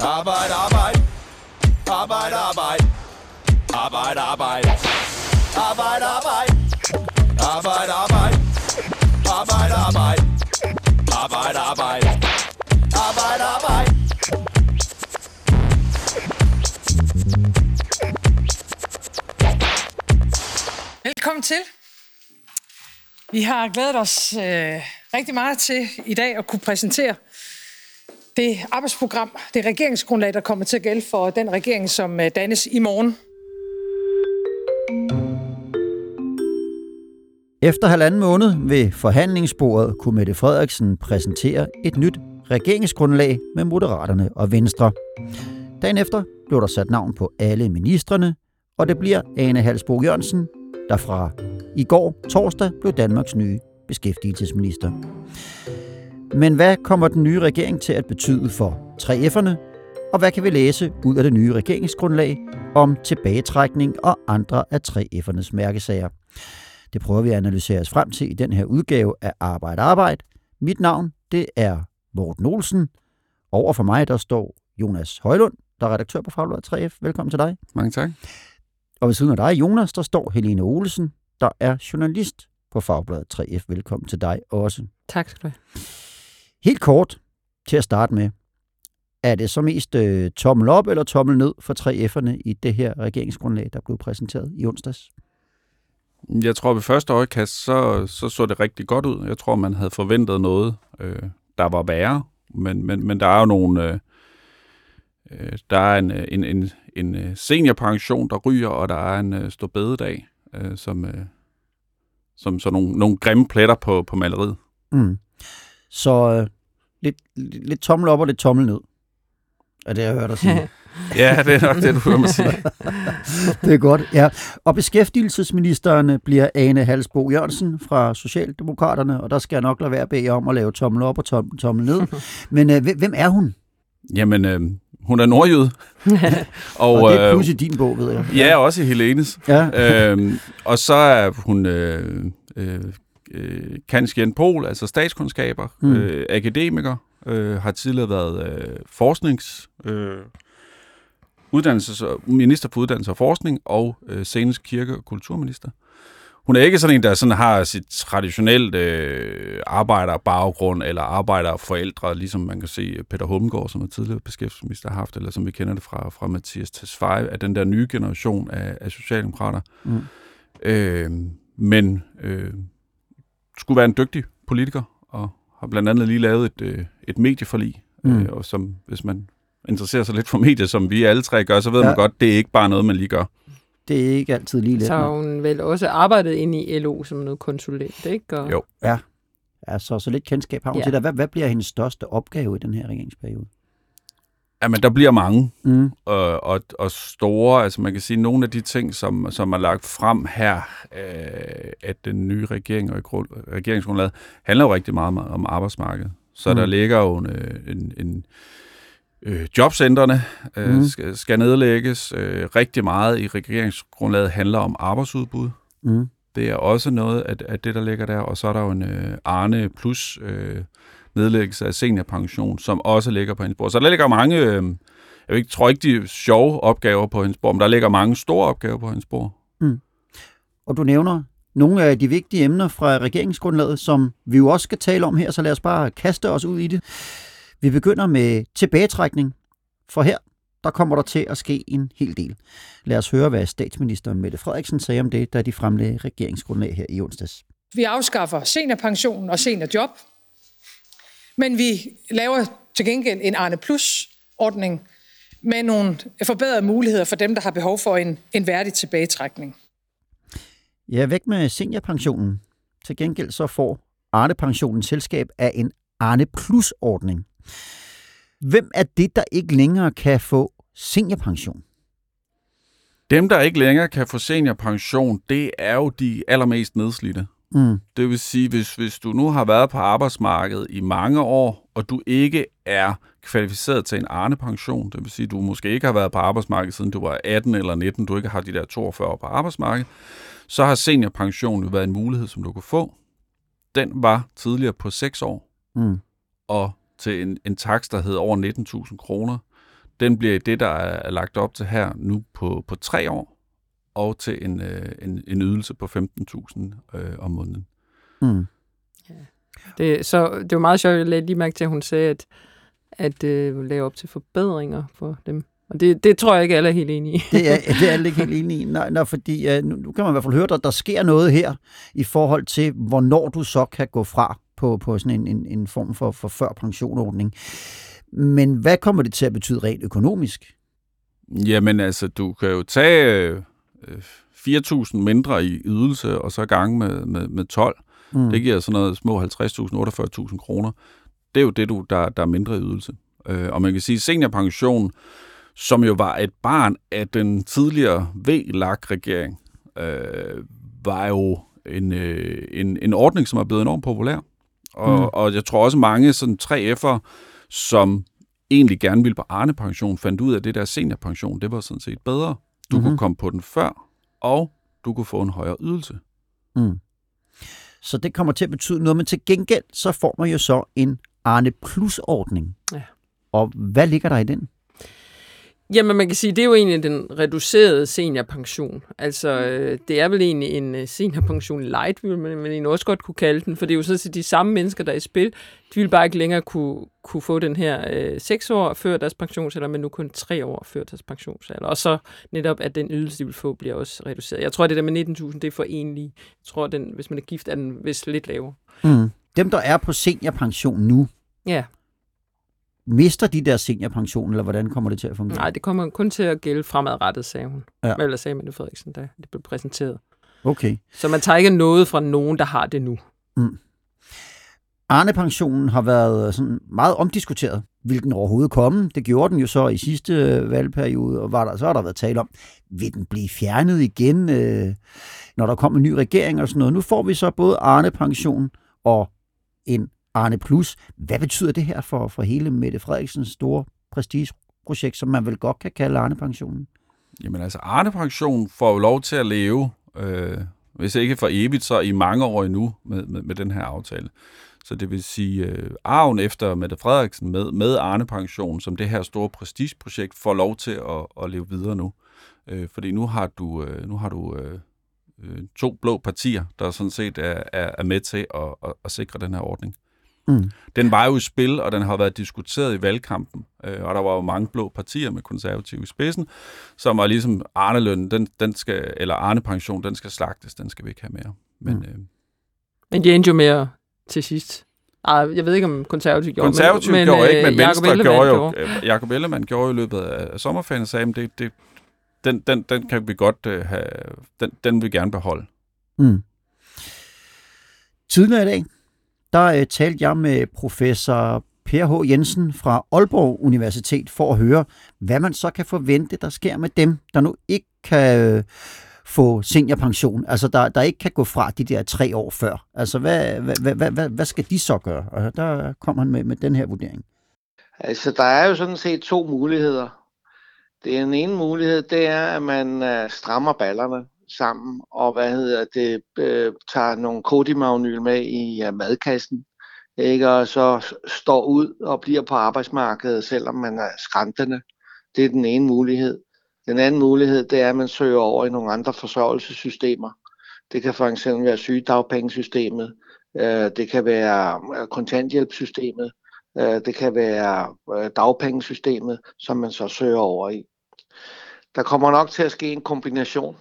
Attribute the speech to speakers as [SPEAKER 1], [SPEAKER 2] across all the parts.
[SPEAKER 1] Arbejde, arbejde. Arbejde, arbejde. Arbejde, arbejde. Arbejde, arbejde. Arbejde, arbejde. Arbejde, arbejde. Arbejde, arbejde. Arbejde, arbejde.
[SPEAKER 2] Velkommen til. Vi har glædet os øh, rigtig meget til i dag at kunne præsentere det arbejdsprogram, det regeringsgrundlag, der kommer til at gælde for den regering, som øh, dannes i morgen.
[SPEAKER 3] Efter halvanden måned ved forhandlingsbordet kunne Mette Frederiksen præsentere et nyt regeringsgrundlag med Moderaterne og Venstre. Dagen efter blev der sat navn på alle ministerne, og det bliver Ane Halsbo Jørgensen, der fra i går torsdag blev Danmarks nye beskæftigelsesminister. Men hvad kommer den nye regering til at betyde for 3F'erne, og hvad kan vi læse ud af det nye regeringsgrundlag om tilbagetrækning og andre af 3F'ernes mærkesager? Det prøver vi at analysere os frem til i den her udgave af Arbejde Arbejde. Mit navn, det er Morten Olsen. Over for mig, der står Jonas Højlund, der er redaktør på Fagbladet 3F. Velkommen til dig.
[SPEAKER 4] Mange tak.
[SPEAKER 3] Og ved siden af dig, Jonas, der står Helene Olesen, der er journalist på Fagbladet 3F. Velkommen til dig også.
[SPEAKER 5] Tak skal du have.
[SPEAKER 3] Helt kort til at starte med. Er det så mest øh, tommel op eller tommel ned for 3F'erne i det her regeringsgrundlag, der blev præsenteret i onsdags?
[SPEAKER 4] Jeg tror, ved første øjekast, så, så så det rigtig godt ud. Jeg tror, man havde forventet noget, øh, der var værre. Men, men, men der er jo nogle... Øh, øh, der er en, en, en, en seniorpension, der ryger, og der er en øh, stor bededag, øh, som, øh, som så nogle, nogle grimme pletter på, på maleriet.
[SPEAKER 3] Mm. Så øh, lidt, lidt tommel op og lidt tommel ned. Er det, jeg hører dig sige.
[SPEAKER 4] ja, det er nok det, du hører mig sige.
[SPEAKER 3] det er godt, ja. Og beskæftigelsesministeren bliver Ane Halsbo Jørgensen fra Socialdemokraterne, og der skal jeg nok lade være at bede om at lave tommel op og tommel, tommel ned. Men øh, hvem er hun?
[SPEAKER 4] Jamen, øh, hun er nordjyd.
[SPEAKER 3] og, og det er plus i din bog, ved jeg.
[SPEAKER 4] Ja, også i Helenes.
[SPEAKER 3] Ja.
[SPEAKER 4] øhm, og så er hun øh, øh, kanskjen Pol, altså statskundskaber, mm. øh, akademiker, øh, har tidligere været øh, forsknings... Øh, uddannelses, minister for uddannelse og forskning og øh, senest kirke- og kulturminister. Hun er ikke sådan en, der sådan har sit traditionelt øh, arbejderbaggrund eller arbejderforældre, ligesom man kan se Peter Hummelgaard, som er tidligere beskæftigelsesminister, har haft, eller som vi kender det fra, fra Mathias Tesfaye, af den der nye generation af, af socialdemokrater. Mm. Øh, men øh, skulle være en dygtig politiker, og har blandt andet lige lavet et, øh, et medieforlig, mm. øh, og som, hvis man interesserer sig lidt for medier, som vi alle tre gør, så ved ja. man godt, det er ikke bare noget, man lige gør.
[SPEAKER 3] Det er ikke altid lige let.
[SPEAKER 5] Så har hun vel også arbejdet ind i LO som noget konsulent, ikke? Og...
[SPEAKER 4] Jo.
[SPEAKER 3] Ja. ja så, så lidt kendskab har hun ja. til det. Hvad, hvad bliver hendes største opgave i den her regeringsperiode?
[SPEAKER 4] Jamen, der bliver mange mm. og, og, og store. Altså, man kan sige, nogle af de ting, som, som er lagt frem her øh, at den nye regering og regeringsgrundlaget, handler jo rigtig meget om, om arbejdsmarkedet. Så mm. der ligger jo en, en, en Øh, jobcentrene øh, mm. skal, skal nedlægges. Øh, rigtig meget i regeringsgrundlaget handler om arbejdsudbud. Mm. Det er også noget af, af det, der ligger der. Og så er der jo en øh, Arne Plus øh, nedlæggelse af seniorpension, som også ligger på hendes bord. Så der ligger mange, øh, jeg tror ikke de sjove opgaver på hendes bord, men der ligger mange store opgaver på hendes bord. Mm.
[SPEAKER 3] Og du nævner nogle af de vigtige emner fra regeringsgrundlaget, som vi jo også skal tale om her, så lad os bare kaste os ud i det. Vi begynder med tilbagetrækning, for her der kommer der til at ske en hel del. Lad os høre, hvad statsminister Mette Frederiksen sagde om det, da de fremlagde regeringsgrundlag her i onsdags.
[SPEAKER 2] Vi afskaffer seniorpensionen og seniorjob, men vi laver til gengæld en Arne Plus-ordning med nogle forbedrede muligheder for dem, der har behov for en, en værdig tilbagetrækning.
[SPEAKER 3] Ja, væk med seniorpensionen. Til gengæld så får Arne Pensionen selskab af en Arne Plus-ordning. Hvem er det, der ikke længere kan få seniorpension?
[SPEAKER 4] Dem, der ikke længere kan få seniorpension, det er jo de allermest nedslidte. Mm. Det vil sige, hvis, hvis du nu har været på arbejdsmarkedet i mange år, og du ikke er kvalificeret til en Arne-pension, det vil sige, du måske ikke har været på arbejdsmarkedet siden du var 18 eller 19, du ikke har de der 42 år på arbejdsmarkedet, så har seniorpension jo været en mulighed, som du kunne få. Den var tidligere på 6 år, mm. og til en, en takst, der hed over 19.000 kroner. den bliver det, der er lagt op til her nu på, på tre år, og til en, øh, en, en ydelse på 15.000 øh, om måneden.
[SPEAKER 3] Mm.
[SPEAKER 5] Det, så det var meget sjovt, jeg lagde lige mærke til, at hun sagde, at, at øh, lave op til forbedringer for dem. Og det, det tror jeg ikke, alle er helt enige i.
[SPEAKER 3] Det er, det er jeg ikke helt enig i. Nej, nej, fordi uh, nu, nu kan man i hvert fald høre, at der, der sker noget her i forhold til, hvornår du så kan gå fra på, på sådan en, en, en form for, for før pensionordning. Men hvad kommer det til at betyde rent økonomisk?
[SPEAKER 4] Jamen altså, du kan jo tage øh, 4.000 mindre i ydelse, og så gange med, med, med 12. Mm. Det giver sådan noget små 50.000, 48.000 kroner. Det er jo det, du, der, der er mindre ydelse. Øh, og man kan sige, seniorpension, som jo var et barn af den tidligere V-LAG-regering, øh, var jo en, øh, en, en ordning, som er blevet enormt populær. Og, mm. og jeg tror også mange sådan 3F'ere, som egentlig gerne ville på Arne-pension, fandt ud af, at det der seniorpension, det var sådan set bedre. Du mm-hmm. kunne komme på den før, og du kunne få en højere ydelse.
[SPEAKER 3] Mm. Så det kommer til at betyde noget, men til gengæld, så får man jo så en Arne Plus-ordning.
[SPEAKER 5] Ja.
[SPEAKER 3] Og hvad ligger der i den?
[SPEAKER 5] Jamen, man kan sige, det er jo egentlig den reducerede seniorpension. Altså, øh, det er vel egentlig en øh, seniorpension light, vil man, man egentlig også godt kunne kalde den, for det er jo sådan set de samme mennesker, der er i spil. De vil bare ikke længere kunne, kunne få den her øh, 6 år før deres pensionsalder, men nu kun 3 år før deres pensionsalder. Og så netop, at den ydelse, de vil få, bliver også reduceret. Jeg tror, at det der med 19.000, det er for enlige. Jeg tror, den, hvis man er gift, er den vist lidt lavere.
[SPEAKER 3] Mm. Dem, der er på seniorpension nu,
[SPEAKER 5] Ja,
[SPEAKER 3] mister de der seniorpension, eller hvordan kommer det til at fungere?
[SPEAKER 5] nej, det kommer kun til at gælde fremadrettet, sagde hun.
[SPEAKER 3] Ja.
[SPEAKER 5] Eller sagde Mette Frederiksen, da det blev præsenteret.
[SPEAKER 3] Okay.
[SPEAKER 5] Så man tager ikke noget fra nogen, der har det nu.
[SPEAKER 3] Arne-pensionen har været sådan meget omdiskuteret. Vil den overhovedet komme? Det gjorde den jo så i sidste øh, valgperiode, og var der, så har der været tale om, vil den blive fjernet igen, øh, når der kommer en ny regering og sådan noget. Nu får vi så både Arne-pension og en Arne Plus. Hvad betyder det her for, for hele Mette Frederiksens store prestigeprojekt, som man vel godt kan kalde Arne-pensionen?
[SPEAKER 4] Jamen altså, Arne-pension får jo lov til at leve, øh, hvis ikke for evigt, så i mange år endnu med, med, med den her aftale. Så det vil sige, øh, arven efter Mette Frederiksen med, med Arne-pension, som det her store prestigeprojekt, får lov til at, at leve videre nu. Øh, fordi nu har du, øh, nu har du øh, øh, to blå partier, der sådan set er, er, er med til at, at, at sikre den her ordning.
[SPEAKER 3] Mm.
[SPEAKER 4] Den var jo i spil, og den har været diskuteret i valgkampen, øh, og der var jo mange blå partier med konservative i spidsen, som var ligesom Arne-løn, den, den skal, eller Arne-pension, den skal slagtes, den skal vi ikke have mere. Men
[SPEAKER 3] Mm.
[SPEAKER 4] øh,
[SPEAKER 5] Men de endte jo at- til sidst. Ej, jeg ved ikke, om konservative gjorde
[SPEAKER 4] konservative
[SPEAKER 5] men,
[SPEAKER 4] gjorde
[SPEAKER 5] men,
[SPEAKER 4] ikke, men
[SPEAKER 5] øh, Jakob
[SPEAKER 4] Venstre
[SPEAKER 5] Ellemann
[SPEAKER 4] gjorde jo, øh, Jacob Ellemann gjorde jo i løbet af sommerferien og sagde, at det, det, den, den, den kan vi godt øh, have, den, den vil vi gerne beholde.
[SPEAKER 3] Mm. Tidligere i dag, der øh, talte jeg med professor Per H. Jensen fra Aalborg Universitet for at høre, hvad man så kan forvente, der sker med dem, der nu ikke kan øh, få seniorpension, altså der, der ikke kan gå fra de der tre år før. Altså hvad, hvad, hvad, hvad, hvad, skal de så gøre? Og der kom han med, med den her vurdering.
[SPEAKER 6] Altså, der er jo sådan set to muligheder. Den ene mulighed, det er, at man øh, strammer ballerne sammen, og hvad hedder det, øh, tager nogle kodimagnyl med i ja, madkassen, ikke? og så står ud og bliver på arbejdsmarkedet, selvom man er skræntende. Det er den ene mulighed. Den anden mulighed, det er, at man søger over i nogle andre forsørgelsessystemer. Det kan for eksempel være sygedagpengesystemet, øh, det kan være øh, kontanthjælpssystemet, Øh, Det kan være øh, dagpengesystemet, som man så søger over i. Der kommer nok til at ske en kombination.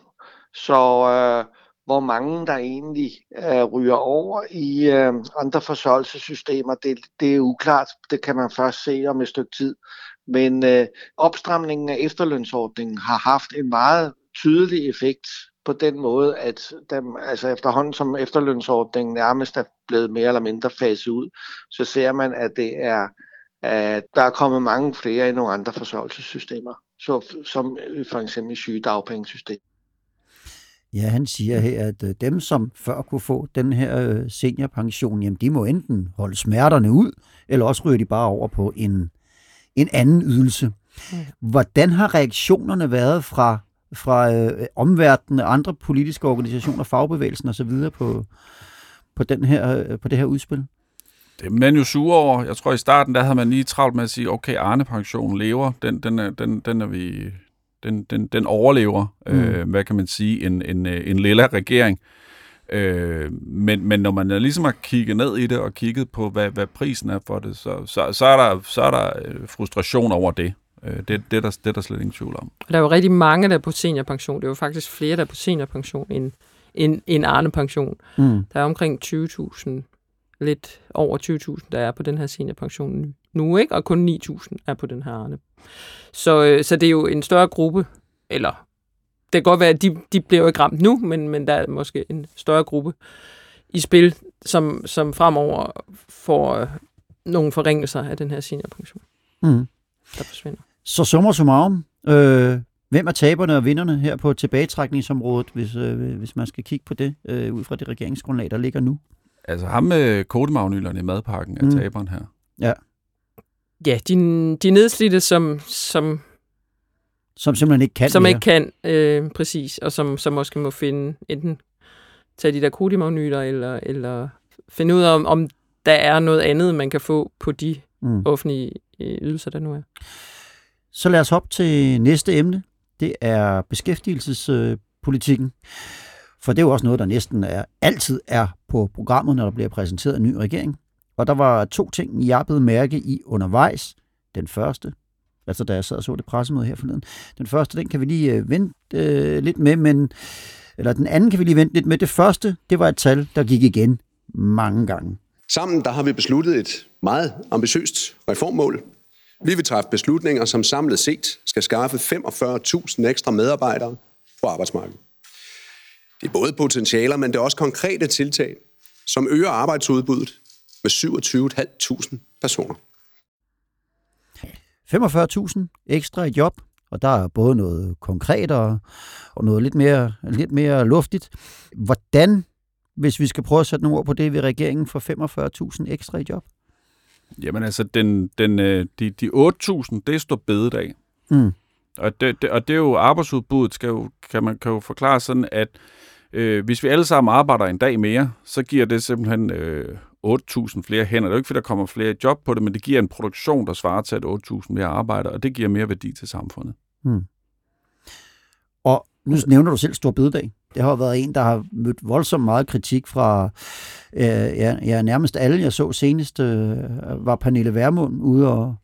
[SPEAKER 6] Så øh, hvor mange der egentlig øh, ryger over i øh, andre forsørgelsessystemer, det, det er uklart. Det kan man først se om et stykke tid. Men øh, opstramningen af efterlønsordningen har haft en meget tydelig effekt på den måde, at dem, altså efterhånden som efterlønsordningen nærmest er blevet mere eller mindre faset ud, så ser man, at det er at der er kommet mange flere i nogle andre forsørgelsessystemer, så, som øh, for eksempel sygedagpengesystemet.
[SPEAKER 3] Ja, han siger her, at øh, dem, som før kunne få den her øh, seniorpension, jamen de må enten holde smerterne ud, eller også ryger de bare over på en, en anden ydelse. Hvordan har reaktionerne været fra, fra øh, omverdenen, andre politiske organisationer, fagbevægelsen osv. på, på, den her, øh, på det her udspil?
[SPEAKER 4] Det er man jo sur over. Jeg tror, i starten, der havde man lige travlt med at sige, okay, Arne-pensionen lever. Den, den, er, den, den er vi... Den, den, den overlever, mm. øh, hvad kan man sige, en, en, en lille regering. Øh, men, men når man ligesom har kigget ned i det og kigget på, hvad, hvad prisen er for det, så, så, så er der, så er der øh, frustration over det. Øh, det, det, er der, det er der slet ingen tvivl om.
[SPEAKER 5] Der er jo rigtig mange, der er på seniorpension. Det er jo faktisk flere, der er på seniorpension end, end, end Arne-pension. Mm. Der er omkring 20.000, lidt over 20.000, der er på den her seniorpension nu, ikke? og kun 9.000 er på den her Arne. Så, øh, så det er jo en større gruppe, eller det kan godt være, at de, de bliver jo ikke ramt nu, men, men der er måske en større gruppe i spil, som, som fremover får øh, nogle forringelser af den her seniorpension, mm. der forsvinder.
[SPEAKER 3] Så summer summarum, øh, hvem er taberne og vinderne her på tilbagetrækningsområdet, hvis, øh, hvis man skal kigge på det, øh, ud fra det regeringsgrundlag, der ligger nu?
[SPEAKER 4] Altså ham med kodemagnylerne i madpakken er mm. taberen her.
[SPEAKER 3] Ja.
[SPEAKER 5] Ja, de, de nedslidte, som, som
[SPEAKER 3] som simpelthen ikke kan
[SPEAKER 5] Som
[SPEAKER 3] mere.
[SPEAKER 5] ikke kan, øh, præcis, og som, som måske må finde enten tage de der kodimagnyler, eller, eller finde ud af, om, om der er noget andet, man kan få på de mm. offentlige øh, ydelser, der nu er.
[SPEAKER 3] Så lad os hoppe til næste emne. Det er beskæftigelsespolitikken. For det er jo også noget, der næsten er, altid er på programmet, når der bliver præsenteret en ny regering. Og der var to ting, jeg blev mærke i undervejs. Den første, altså da jeg sad og så det pressemøde her forleden. Den første, den kan vi lige øh, vente øh, lidt med, men eller den anden kan vi lige vente lidt med. Det første, det var et tal, der gik igen mange gange.
[SPEAKER 7] Sammen der har vi besluttet et meget ambitiøst reformmål. Vi vil træffe beslutninger, som samlet set skal skaffe 45.000 ekstra medarbejdere på arbejdsmarkedet. Det er både potentialer, men det er også konkrete tiltag, som øger arbejdsudbuddet med 27.500 personer.
[SPEAKER 3] 45.000 ekstra i job, og der er både noget konkret og, og noget lidt mere, lidt mere luftigt. Hvordan, hvis vi skal prøve at sætte nogle ord på det, vil regeringen få 45.000 ekstra i job?
[SPEAKER 4] Jamen altså, den, den, øh, de, de 8.000, det står bededag. Mm. Og, det, det, og det er jo arbejdsudbuddet, skal jo, kan man kan jo forklare sådan, at øh, hvis vi alle sammen arbejder en dag mere, så giver det simpelthen øh, 8.000 flere hænder. Det er jo ikke, fordi der kommer flere job på det, men det giver en produktion, der svarer til, at 8.000 mere arbejder, og det giver mere værdi til samfundet. Hmm.
[SPEAKER 3] Og nu nævner du selv Stor Bededag. Det har været en, der har mødt voldsomt meget kritik fra øh, ja, ja, nærmest alle. Jeg så senest øh, var Pernille Vermund ude og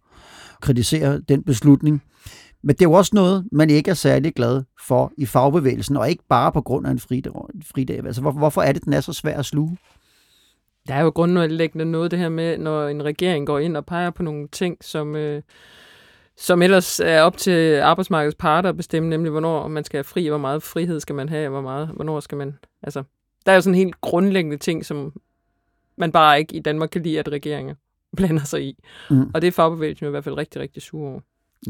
[SPEAKER 3] kritisere den beslutning. Men det er jo også noget, man ikke er særlig glad for i fagbevægelsen, og ikke bare på grund af en fridag. Altså, hvor, hvorfor er det, den er så svær at sluge?
[SPEAKER 5] Der er jo grundlæggende noget det her med, når en regering går ind og peger på nogle ting, som, øh, som ellers er op til arbejdsmarkedets parter at bestemme, nemlig hvornår man skal have fri, hvor meget frihed skal man have, hvor meget, hvornår skal man... Altså, der er jo sådan en helt grundlæggende ting, som man bare ikke i Danmark kan lide, at regeringer blander sig i. Mm. Og det er fagbevægelsen i hvert fald rigtig, rigtig sur over.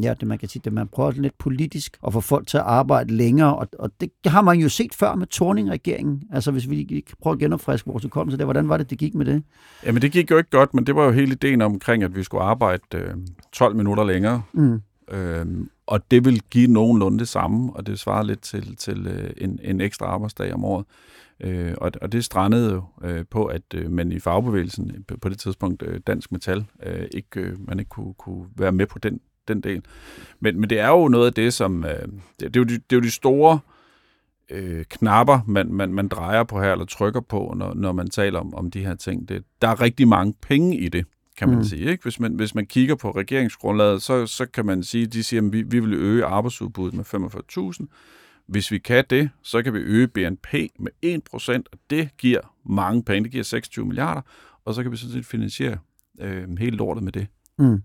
[SPEAKER 3] Ja, det man kan sige, det man prøver lidt politisk at få folk til at arbejde længere, og, og det har man jo set før med Torning-regeringen. Altså hvis vi prøver at genopfriske vores hukommelse der, hvordan var det, det gik med det?
[SPEAKER 4] Jamen det gik jo ikke godt, men det var jo hele ideen omkring, at vi skulle arbejde øh, 12 minutter længere. Mm. Øhm, og det vil give nogenlunde det samme, og det svarer lidt til, til øh, en, en ekstra arbejdsdag om året. Øh, og, og det strandede jo øh, på, at øh, man i fagbevægelsen på, på det tidspunkt, øh, Dansk Metal, øh, ikke, øh, man ikke kunne, kunne være med på den den del. Men, men det er jo noget af det, som... Øh, det, det, er jo de, det er jo de store øh, knapper, man, man, man drejer på her, eller trykker på, når, når man taler om, om de her ting. Det, der er rigtig mange penge i det, kan man mm. sige. Ikke? Hvis, man, hvis man kigger på regeringsgrundlaget, så, så kan man sige, de siger, at vi, vi vil øge arbejdsudbuddet med 45.000. Hvis vi kan det, så kan vi øge BNP med 1%, og det giver mange penge. Det giver 26 milliarder, og så kan vi sådan set finansiere øh, hele lortet med det. Mm.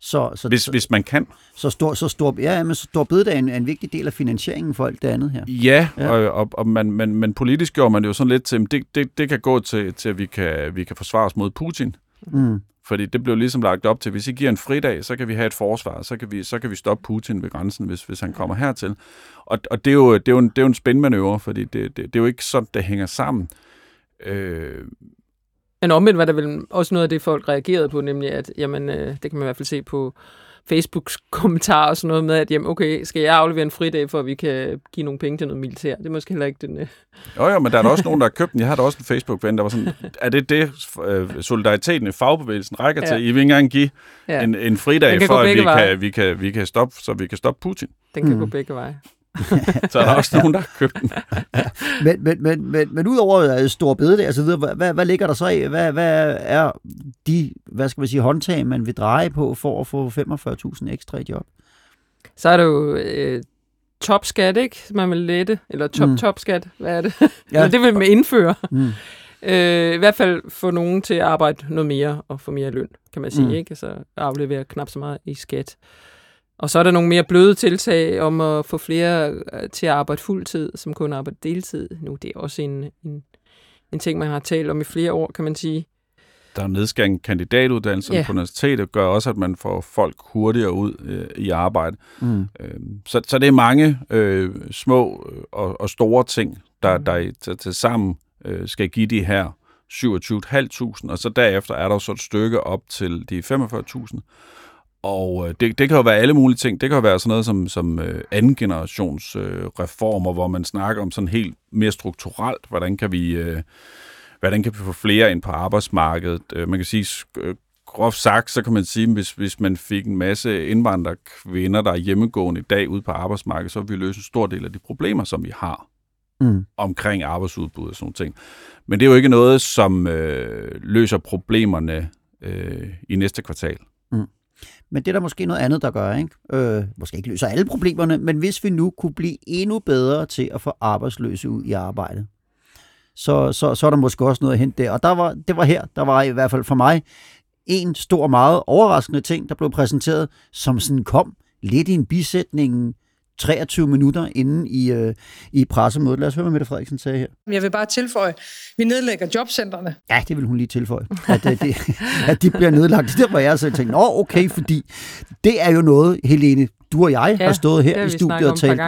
[SPEAKER 4] Så, så, hvis, så, hvis man kan.
[SPEAKER 3] Så stor, så stor, ja, men så stor bededagen er en vigtig del af finansieringen for alt det andet her.
[SPEAKER 4] Ja, ja. og, og, og man, man, men politisk gjorde man det jo sådan lidt til, det, det, det kan gå til, til at vi kan, vi kan forsvare os mod Putin. Mm. Fordi det blev ligesom lagt op til, hvis I giver en fridag, så kan vi have et forsvar, så kan vi, så kan vi stoppe Putin ved grænsen, hvis, hvis han kommer hertil. Og, og det, er jo, det, er jo en, det er jo en spændmanøvre, fordi det, det, det er jo ikke sådan, det hænger sammen. Øh,
[SPEAKER 5] men omvendt var der vel også noget af det, folk reagerede på, nemlig at, jamen, øh, det kan man i hvert fald se på Facebooks kommentarer og sådan noget med, at jamen, okay, skal jeg aflevere en fridag, for at vi kan give nogle penge til noget militær? Det er måske heller ikke den... Øh...
[SPEAKER 4] Jo, jo, men der er der også nogen, der har købt den. Jeg har da også en Facebook-ven, der var sådan, er det det, øh, solidariteten i fagbevægelsen rækker ja. til? I vil ikke engang give ja. en, en fridag, for at vi kan, vi, kan, vi kan stoppe, så vi kan stoppe Putin.
[SPEAKER 5] Den kan mm. gå begge veje.
[SPEAKER 4] så er der også nogen, der har købt den.
[SPEAKER 3] men, men, men, men, men udover øh, store bede og så videre, hvad, hvad ligger der så i? Hvad, hvad er de, hvad skal man sige, håndtag, man vil dreje på for at få 45.000 ekstra i job? Så
[SPEAKER 5] er der jo øh, topskat, ikke? Man vil lette, eller top-topskat, mm. hvad er det? Ja. det vil man indføre. Mm. Øh, I hvert fald få nogen til at arbejde noget mere og få mere løn, kan man sige, mm. ikke? Altså aflevere knap så meget i skat. Og så er der nogle mere bløde tiltag om at få flere øh, til at arbejde fuldtid, som kun arbejder deltid. Nu det er også en, en, en ting, man har talt om i flere år, kan man sige.
[SPEAKER 4] Der er nedskæring kandidatuddannelsen ja. på universitetet, gør også, at man får folk hurtigere ud øh, i arbejde. Mm. Øh, så, så det er mange øh, små øh, og, og store ting, der, mm. der til, til sammen øh, skal give de her 27.500, og så derefter er der så et stykke op til de 45.000. Og øh, det, det kan jo være alle mulige ting. Det kan jo være sådan noget som, som øh, anden generations øh, reformer, hvor man snakker om sådan helt mere strukturelt, hvordan kan vi, øh, hvordan kan vi få flere ind på arbejdsmarkedet. Øh, man kan sige, øh, groft sagt, så kan man sige, hvis, hvis man fik en masse indvandrerkvinder, der er hjemmegående i dag ude på arbejdsmarkedet, så vil vi løse en stor del af de problemer, som vi har mm. omkring arbejdsudbud og sådan ting. Men det er jo ikke noget, som øh, løser problemerne øh, i næste kvartal.
[SPEAKER 3] Men det er der måske noget andet, der gør, ikke? Øh, måske ikke løser alle problemerne, men hvis vi nu kunne blive endnu bedre til at få arbejdsløse ud i arbejde, så, så, så er der måske også noget at hente der. Og der var, det var her, der var i hvert fald for mig en stor, meget overraskende ting, der blev præsenteret, som sådan kom lidt i en bisætning 23 minutter inde i, øh, i pressemødet. Lad os høre, hvad Mette Frederiksen sagde her.
[SPEAKER 2] Jeg vil bare tilføje, vi nedlægger jobcentrene.
[SPEAKER 3] Ja, det vil hun lige tilføje, at, at, det, at de bliver nedlagt. Det var jeg så tænkte, nå okay, fordi det er jo noget, Helene, du og jeg ja, har stået her i studiet og talt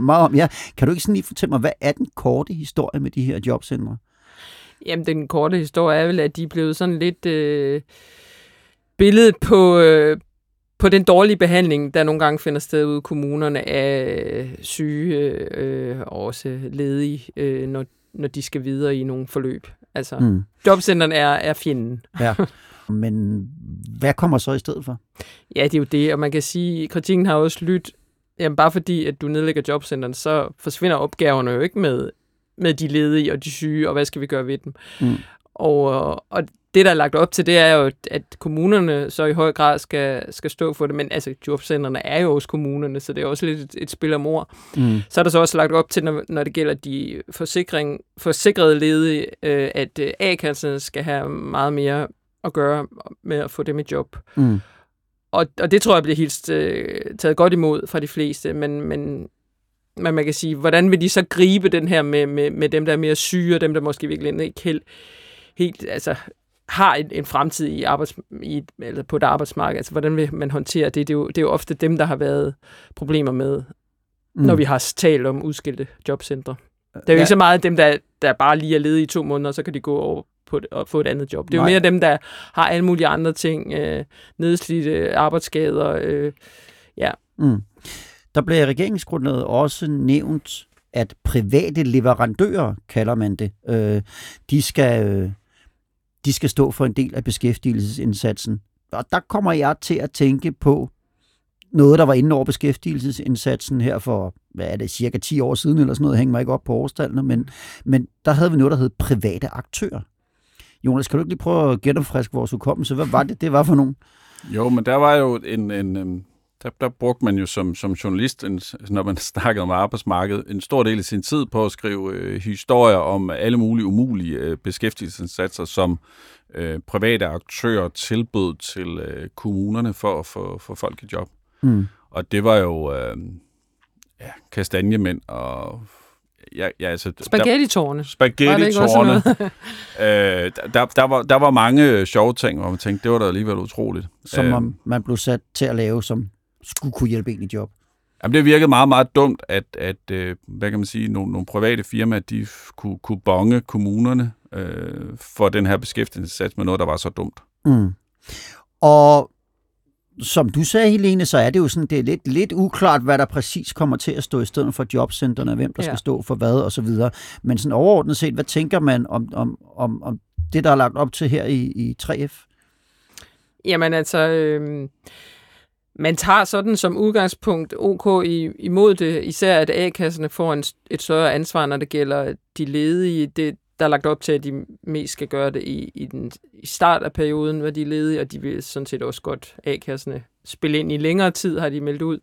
[SPEAKER 3] meget om. Ja. Kan du ikke sådan lige fortælle mig, hvad er den korte historie med de her jobcentre?
[SPEAKER 5] Jamen, den korte historie er vel, at de er blevet sådan lidt... Øh billedet på, øh, på den dårlige behandling, der nogle gange finder sted ude i kommunerne af syge øh, og også ledige, øh, når, når de skal videre i nogle forløb. Altså, mm. jobcenteren er, er fjenden.
[SPEAKER 3] Ja. Men hvad kommer så i stedet for?
[SPEAKER 5] Ja, det er jo det, og man kan sige, at kritikken har også lyttet, jamen bare fordi, at du nedlægger jobcenteren, så forsvinder opgaverne jo ikke med, med de ledige og de syge, og hvad skal vi gøre ved dem? Mm. Og, og det, der er lagt op til, det er jo, at kommunerne så i høj grad skal, skal stå for det, men altså jobcentrene er jo også kommunerne, så det er også lidt et, et spil om ord. Mm. Så er der så også lagt op til, når, når det gælder de forsikring, forsikrede ledige, øh, at øh, A-kasserne skal have meget mere at gøre med at få dem i job. Mm. Og, og det tror jeg bliver helt øh, taget godt imod fra de fleste, men, men men man kan sige, hvordan vil de så gribe den her med, med, med dem, der er mere syge, og dem, der måske virkelig ikke helt, helt altså, har en, en fremtid i arbejds, i, eller på et arbejdsmarked. Altså, hvordan vil man håndtere det? Det er, jo, det er jo ofte dem, der har været problemer med, mm. når vi har talt om udskilte jobcentre. Det er jo ja. ikke så meget dem, der, der bare lige er ledige i to måneder, så kan de gå over på det, og få et andet job. Det er Nej. jo mere dem, der har alle mulige andre ting, øh, nedslidte arbejdsskader. Øh, ja. Mm.
[SPEAKER 3] Der blev i regeringsgrundlaget også nævnt, at private leverandører, kalder man det, øh, de skal... De skal stå for en del af beskæftigelsesindsatsen. Og der kommer jeg til at tænke på noget, der var inde over beskæftigelsesindsatsen her for, hvad er det, cirka 10 år siden eller sådan noget, hænger mig ikke op på årstallene, men, men der havde vi noget, der hed private aktører. Jonas, kan du ikke lige prøve at genopfriske vores hukommelse? Hvad var det, det var for nogen?
[SPEAKER 4] Jo, men der var jo en, en, øhm, der, der brugte man jo som, som journalist, en, når man snakkede om arbejdsmarkedet, en stor del af sin tid på at skrive øh, historier om alle mulige umulige øh, beskæftigelsesindsatser, som øh, private aktører tilbød til øh, kommunerne for at få for folk i job. Mm. Og det var jo øh, ja, kastanjemænd og ja, ja, altså,
[SPEAKER 5] Spaghetti-tårne.
[SPEAKER 4] Spaghetti-tårne. øh, der, der, var, der var mange sjove ting, hvor man tænkte, det var da alligevel utroligt.
[SPEAKER 3] Som øh, man, man blev sat til at lave som skulle kunne hjælpe en i job?
[SPEAKER 4] Jamen, det virkede meget, meget dumt, at, at øh, hvad kan man sige, nogle, nogle private firmaer, de kunne, kunne bonge kommunerne øh, for den her beskæftigelsessats med noget, der var så dumt. Mm.
[SPEAKER 3] Og som du sagde, Helene, så er det jo sådan, det er lidt, lidt uklart, hvad der præcis kommer til at stå i stedet for jobcentrene, hvem der ja. skal stå for hvad og så videre. Men sådan overordnet set, hvad tænker man om, om, om, om det, der er lagt op til her i, i 3F?
[SPEAKER 5] Jamen altså, øh, man tager sådan som udgangspunkt OK imod det, især at A-kasserne får en, et større ansvar, når det gælder de ledige. Det, der er lagt op til, at de mest skal gøre det i, i, den, i start af perioden, hvor de er ledige, og de vil sådan set også godt A-kasserne spille ind i længere tid, har de meldt ud.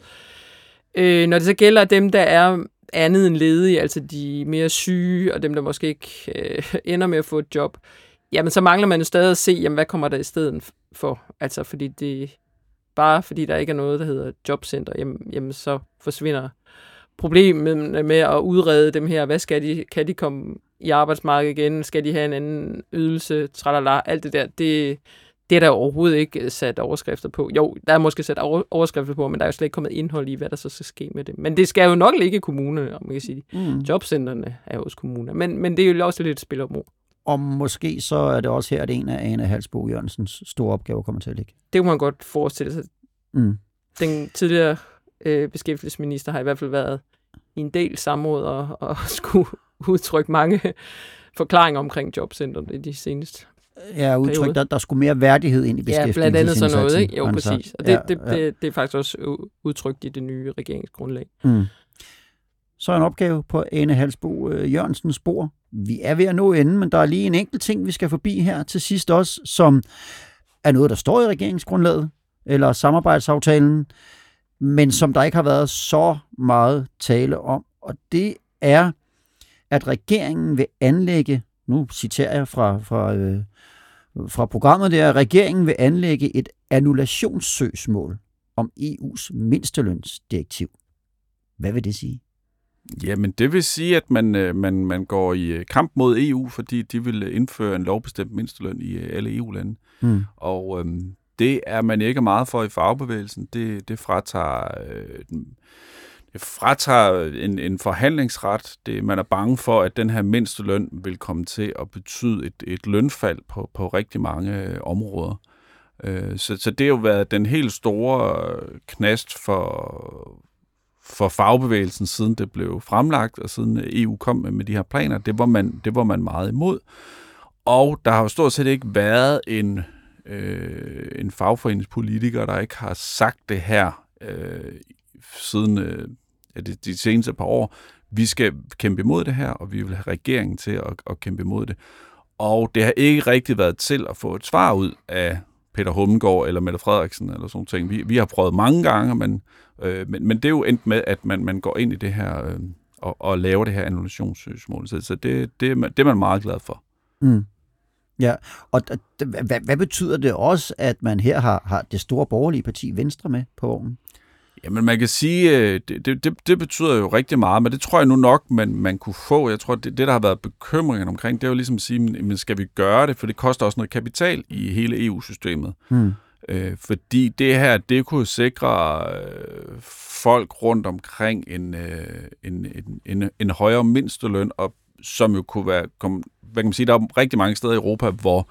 [SPEAKER 5] Øh, når det så gælder dem, der er andet end ledige, altså de mere syge, og dem, der måske ikke øh, ender med at få et job, jamen så mangler man jo stadig at se, jamen, hvad kommer der i stedet for. Altså fordi det, bare fordi der ikke er noget, der hedder jobcenter, jamen, jamen så forsvinder problemet med at udrede dem her. Hvad skal de? Kan de komme i arbejdsmarkedet igen? Skal de have en anden ydelse? Tralala, alt det der. Det, det er der overhovedet ikke sat overskrifter på. Jo, der er måske sat overskrifter på, men der er jo slet ikke kommet indhold i, hvad der så skal ske med det. Men det skal jo nok ligge i kommunerne, om man kan sige. Mm. Jobcentrene er jo hos kommuner. Men, men det er jo også lidt et spil om ord.
[SPEAKER 3] Og måske så er det også her, at en af Ane Halsbo Jørgensens store opgaver kommer til at ligge.
[SPEAKER 5] Det kunne man godt forestille sig. Mm. Den tidligere øh, beskæftigelsesminister har i hvert fald været i en del samråd og, og skulle udtrykke mange forklaringer omkring jobcentret i de seneste
[SPEAKER 3] Ja, udtryk, der, der skulle mere værdighed ind i beskæftigelsen.
[SPEAKER 5] Ja, blandt andet sådan noget, ikke? Jo, altså, præcis. Og det, ja, det, det, det, det er faktisk også udtrykt i det nye regeringsgrundlag. Mm.
[SPEAKER 3] Så en opgave på Ane Halsbo øh, Jørgensens spor. Vi er ved at nå enden, men der er lige en enkelt ting, vi skal forbi her til sidst også, som er noget, der står i regeringsgrundlaget, eller samarbejdsaftalen, men som der ikke har været så meget tale om. Og det er, at regeringen vil anlægge, nu citerer jeg fra, fra, øh, fra programmet der, at regeringen vil anlægge et annullationssøgsmål om EU's mindstelønsdirektiv. Hvad vil det sige?
[SPEAKER 4] Jamen, det vil sige, at man, øh, man, man går i øh, kamp mod EU, fordi de vil indføre en lovbestemt mindsteløn i øh, alle EU-lande. Mm. Og øhm, det er man ikke meget for i fagbevægelsen. Det, det fratager... Øh, det fratager en, en forhandlingsret. Det, man er bange for, at den her mindsteløn vil komme til at betyde et, et lønfald på, på rigtig mange områder. så, så det har jo været den helt store knast for, for fagbevægelsen, siden det blev fremlagt, og siden EU kom med, med de her planer, det var, man, det var man meget imod. Og der har jo stort set ikke været en, øh, en fagforeningspolitiker, der ikke har sagt det her øh, siden øh, de, de seneste par år. Vi skal kæmpe imod det her, og vi vil have regeringen til at, at kæmpe imod det. Og det har ikke rigtig været til at få et svar ud af Peter Hummengård eller Mette Frederiksen eller sådan ting. Vi, vi har prøvet mange gange, men, øh, men, men det er jo endt med, at man, man går ind i det her øh, og, og laver det her annullationssøgsmål. Så, så det, det, det er man meget glad for. Mm.
[SPEAKER 3] Ja, og hvad, hvad betyder det også, at man her har, har det store borgerlige parti Venstre med på vognen?
[SPEAKER 4] Jamen man kan sige, øh, det, det, det betyder jo rigtig meget, men det tror jeg nu nok, man, man kunne få. Jeg tror, det, det der har været bekymringen omkring, det er jo ligesom at sige, men skal vi gøre det? For det koster også noget kapital i hele EU-systemet. Hmm. Øh, fordi det her, det kunne sikre øh, folk rundt omkring en, øh, en, en, en, en højere mindsteløn, og som jo kunne være, kom, hvad kan man sige, der er rigtig mange steder i Europa, hvor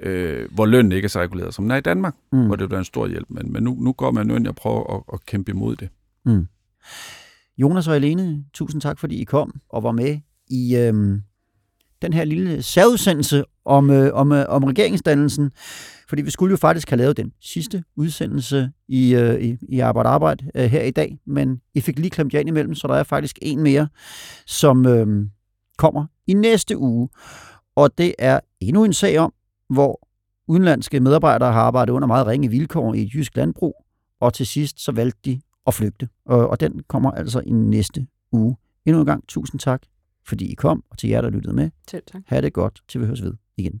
[SPEAKER 4] øh, hvor lønnen ikke er så reguleret, som den er i Danmark, mm. hvor det bliver en stor hjælp. Men, men nu, nu går man ind og prøver at, at kæmpe imod det. Mm.
[SPEAKER 3] Jonas og Helene, tusind tak, fordi I kom og var med i øh, den her lille særudsendelse om, øh, om, øh, om regeringsdannelsen. Fordi vi skulle jo faktisk have lavet den sidste udsendelse i, øh, i, i Arbejde Arbejde øh, her i dag, men I fik lige klemt jer ind imellem, så der er faktisk en mere, som øh, kommer i næste uge. Og det er endnu en sag om, hvor udenlandske medarbejdere har arbejdet under meget ringe vilkår i et jysk landbrug, og til sidst så valgte de at flygte. Og, og den kommer altså i næste uge. Endnu en gang tusind tak, fordi I kom, og til jer, der lyttede med.
[SPEAKER 5] Selv tak.
[SPEAKER 3] Ha' det godt, til vi høres ved igen.